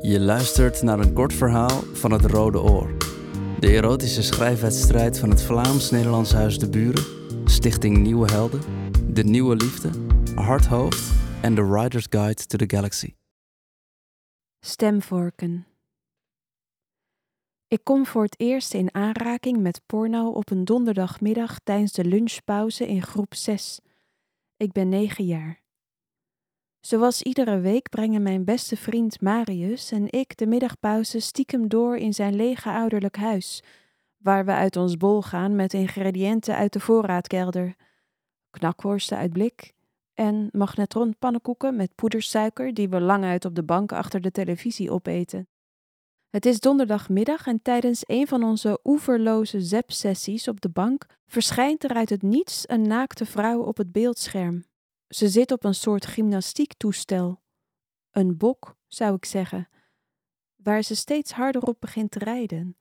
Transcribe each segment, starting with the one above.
Je luistert naar een kort verhaal van het Rode Oor. De erotische schrijfwedstrijd van het Vlaams-Nederlands Huis de Buren, Stichting Nieuwe Helden, De Nieuwe Liefde, Hardhoofd en The Writer's Guide to the Galaxy. Stemvorken. Ik kom voor het eerst in aanraking met porno op een donderdagmiddag tijdens de lunchpauze in groep 6. Ik ben negen jaar. Zoals iedere week brengen mijn beste vriend Marius en ik de middagpauze stiekem door in zijn lege ouderlijk huis, waar we uit ons bol gaan met ingrediënten uit de voorraadkelder, knakworsten uit blik en magnetron pannenkoeken met poedersuiker die we lang uit op de bank achter de televisie opeten. Het is donderdagmiddag en tijdens een van onze oeverloze zep-sessies op de bank verschijnt er uit het niets een naakte vrouw op het beeldscherm. Ze zit op een soort gymnastiektoestel. Een bok, zou ik zeggen, waar ze steeds harder op begint te rijden.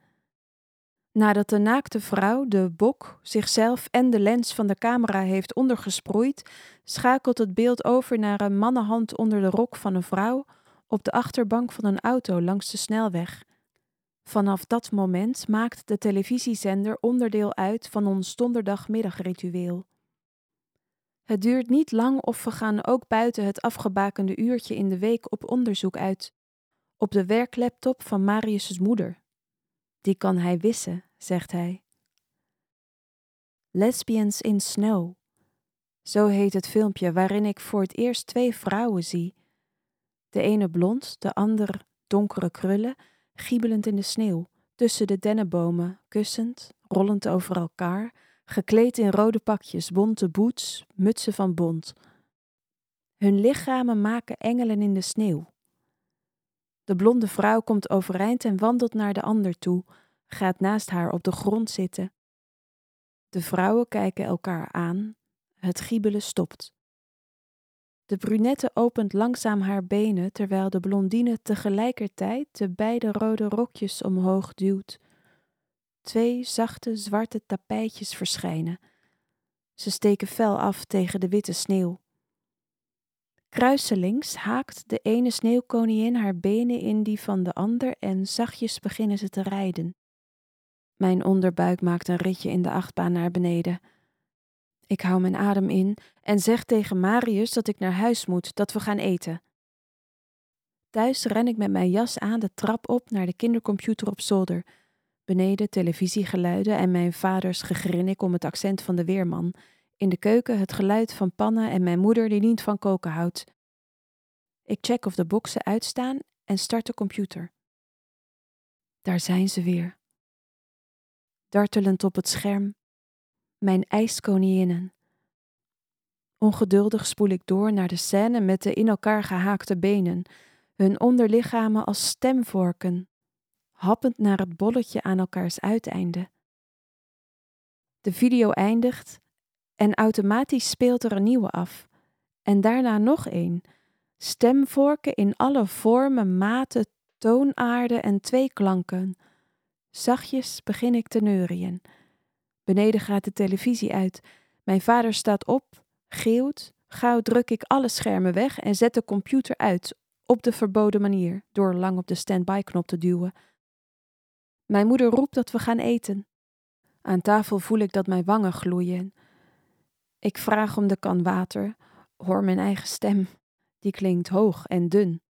Nadat de naakte vrouw, de bok, zichzelf en de lens van de camera heeft ondergesproeid, schakelt het beeld over naar een mannenhand onder de rok van een vrouw op de achterbank van een auto langs de snelweg. Vanaf dat moment maakt de televisiezender onderdeel uit van ons donderdagmiddagritueel. Het duurt niet lang of we gaan ook buiten het afgebakende uurtje in de week op onderzoek uit. Op de werklaptop van Marius' moeder. Die kan hij wissen, zegt hij. Lesbians in Snow. Zo heet het filmpje waarin ik voor het eerst twee vrouwen zie. De ene blond, de ander donkere krullen, giebelend in de sneeuw, tussen de dennenbomen, kussend, rollend over elkaar gekleed in rode pakjes, bonte boots, mutsen van bont. Hun lichamen maken engelen in de sneeuw. De blonde vrouw komt overeind en wandelt naar de ander toe, gaat naast haar op de grond zitten. De vrouwen kijken elkaar aan, het giebelen stopt. De brunette opent langzaam haar benen terwijl de blondine tegelijkertijd de beide rode rokjes omhoog duwt twee zachte zwarte tapijtjes verschijnen. Ze steken fel af tegen de witte sneeuw. Kruiselings haakt de ene sneeuwkoningin haar benen in die van de ander en zachtjes beginnen ze te rijden. Mijn onderbuik maakt een ritje in de achtbaan naar beneden. Ik hou mijn adem in en zeg tegen Marius dat ik naar huis moet, dat we gaan eten. Thuis ren ik met mijn jas aan de trap op naar de kindercomputer op zolder Beneden televisiegeluiden en mijn vaders gegrinnik om het accent van de weerman. In de keuken het geluid van pannen en mijn moeder die niet van koken houdt. Ik check of de boxen uitstaan en start de computer. Daar zijn ze weer. Dartelend op het scherm. Mijn ijskoninginnen. Ongeduldig spoel ik door naar de scène met de in elkaar gehaakte benen, hun onderlichamen als stemvorken happend naar het bolletje aan elkaars uiteinde. De video eindigt en automatisch speelt er een nieuwe af. En daarna nog een. Stemvorken in alle vormen, maten, toonaarden en tweeklanken. Zachtjes begin ik te neurien. Beneden gaat de televisie uit. Mijn vader staat op, geeuwt. Gauw druk ik alle schermen weg en zet de computer uit, op de verboden manier, door lang op de standby-knop te duwen. Mijn moeder roept dat we gaan eten. Aan tafel voel ik dat mijn wangen gloeien. Ik vraag om de kan water, hoor mijn eigen stem. Die klinkt hoog en dun.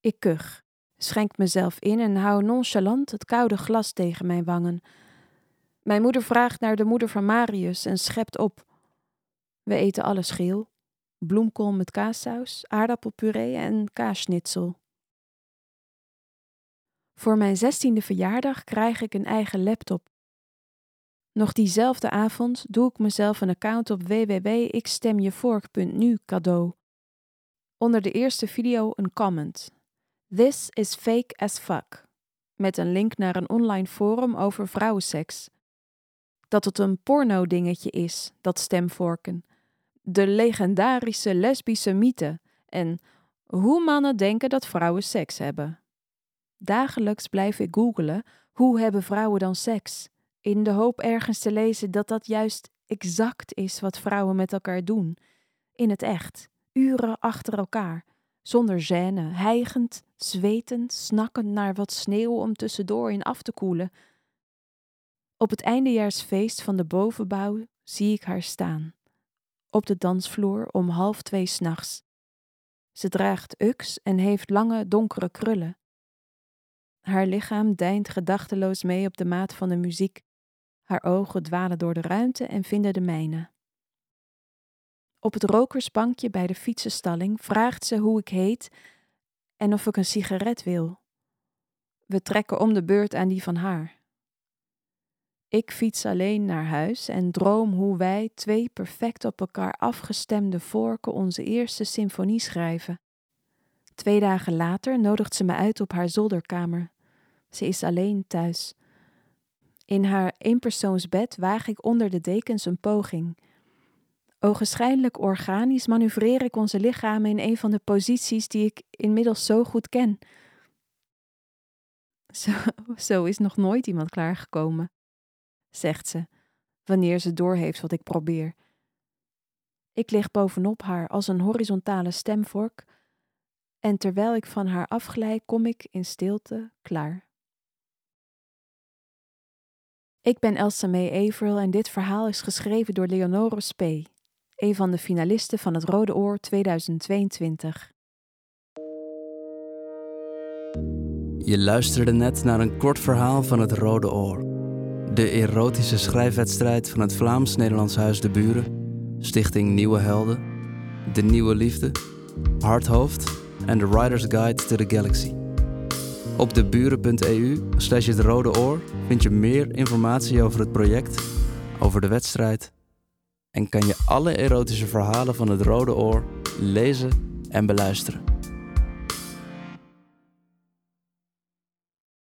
Ik kuch, schenk mezelf in en hou nonchalant het koude glas tegen mijn wangen. Mijn moeder vraagt naar de moeder van Marius en schept op. We eten alles geel: bloemkool met kaassaus, aardappelpuree en kaasschnitzel. Voor mijn zestiende verjaardag krijg ik een eigen laptop. Nog diezelfde avond doe ik mezelf een account op www.ikstemjevork.nu cadeau. Onder de eerste video een comment. This is fake as fuck. Met een link naar een online forum over vrouwenseks. Dat het een porno-dingetje is, dat stemvorken. De legendarische lesbische mythe. En hoe mannen denken dat vrouwen seks hebben. Dagelijks blijf ik googelen hoe hebben vrouwen dan seks, in de hoop ergens te lezen dat dat juist exact is wat vrouwen met elkaar doen, in het echt, uren achter elkaar, zonder gêne, hijgend, zwetend, snakkend naar wat sneeuw om tussendoor in af te koelen. Op het eindejaarsfeest van de bovenbouw zie ik haar staan, op de dansvloer om half twee s'nachts. Ze draagt uks en heeft lange donkere krullen. Haar lichaam deint gedachteloos mee op de maat van de muziek. Haar ogen dwalen door de ruimte en vinden de mijne. Op het rokersbankje bij de fietsenstalling vraagt ze hoe ik heet en of ik een sigaret wil. We trekken om de beurt aan die van haar. Ik fiets alleen naar huis en droom hoe wij, twee perfect op elkaar afgestemde vorken, onze eerste symfonie schrijven. Twee dagen later nodigt ze me uit op haar zolderkamer. Ze is alleen thuis. In haar eenpersoonsbed waag ik onder de dekens een poging. Ogenschijnlijk organisch manoeuvreer ik onze lichamen in een van de posities die ik inmiddels zo goed ken. Zo, zo is nog nooit iemand klaargekomen, zegt ze, wanneer ze doorheeft wat ik probeer. Ik lig bovenop haar als een horizontale stemvork, en terwijl ik van haar afglij, kom ik in stilte klaar. Ik ben Elsa May Averill en dit verhaal is geschreven door Leonore Spee een van de finalisten van het Rode Oor 2022. Je luisterde net naar een kort verhaal van het Rode Oor. De erotische schrijfwedstrijd van het Vlaams-Nederlands Huis de Buren, Stichting Nieuwe Helden, De Nieuwe Liefde, Hardhoofd en The Writer's Guide to the Galaxy. Op deburen.eu slash het Rode Oor vind je meer informatie over het project, over de wedstrijd en kan je alle erotische verhalen van het Rode Oor lezen en beluisteren.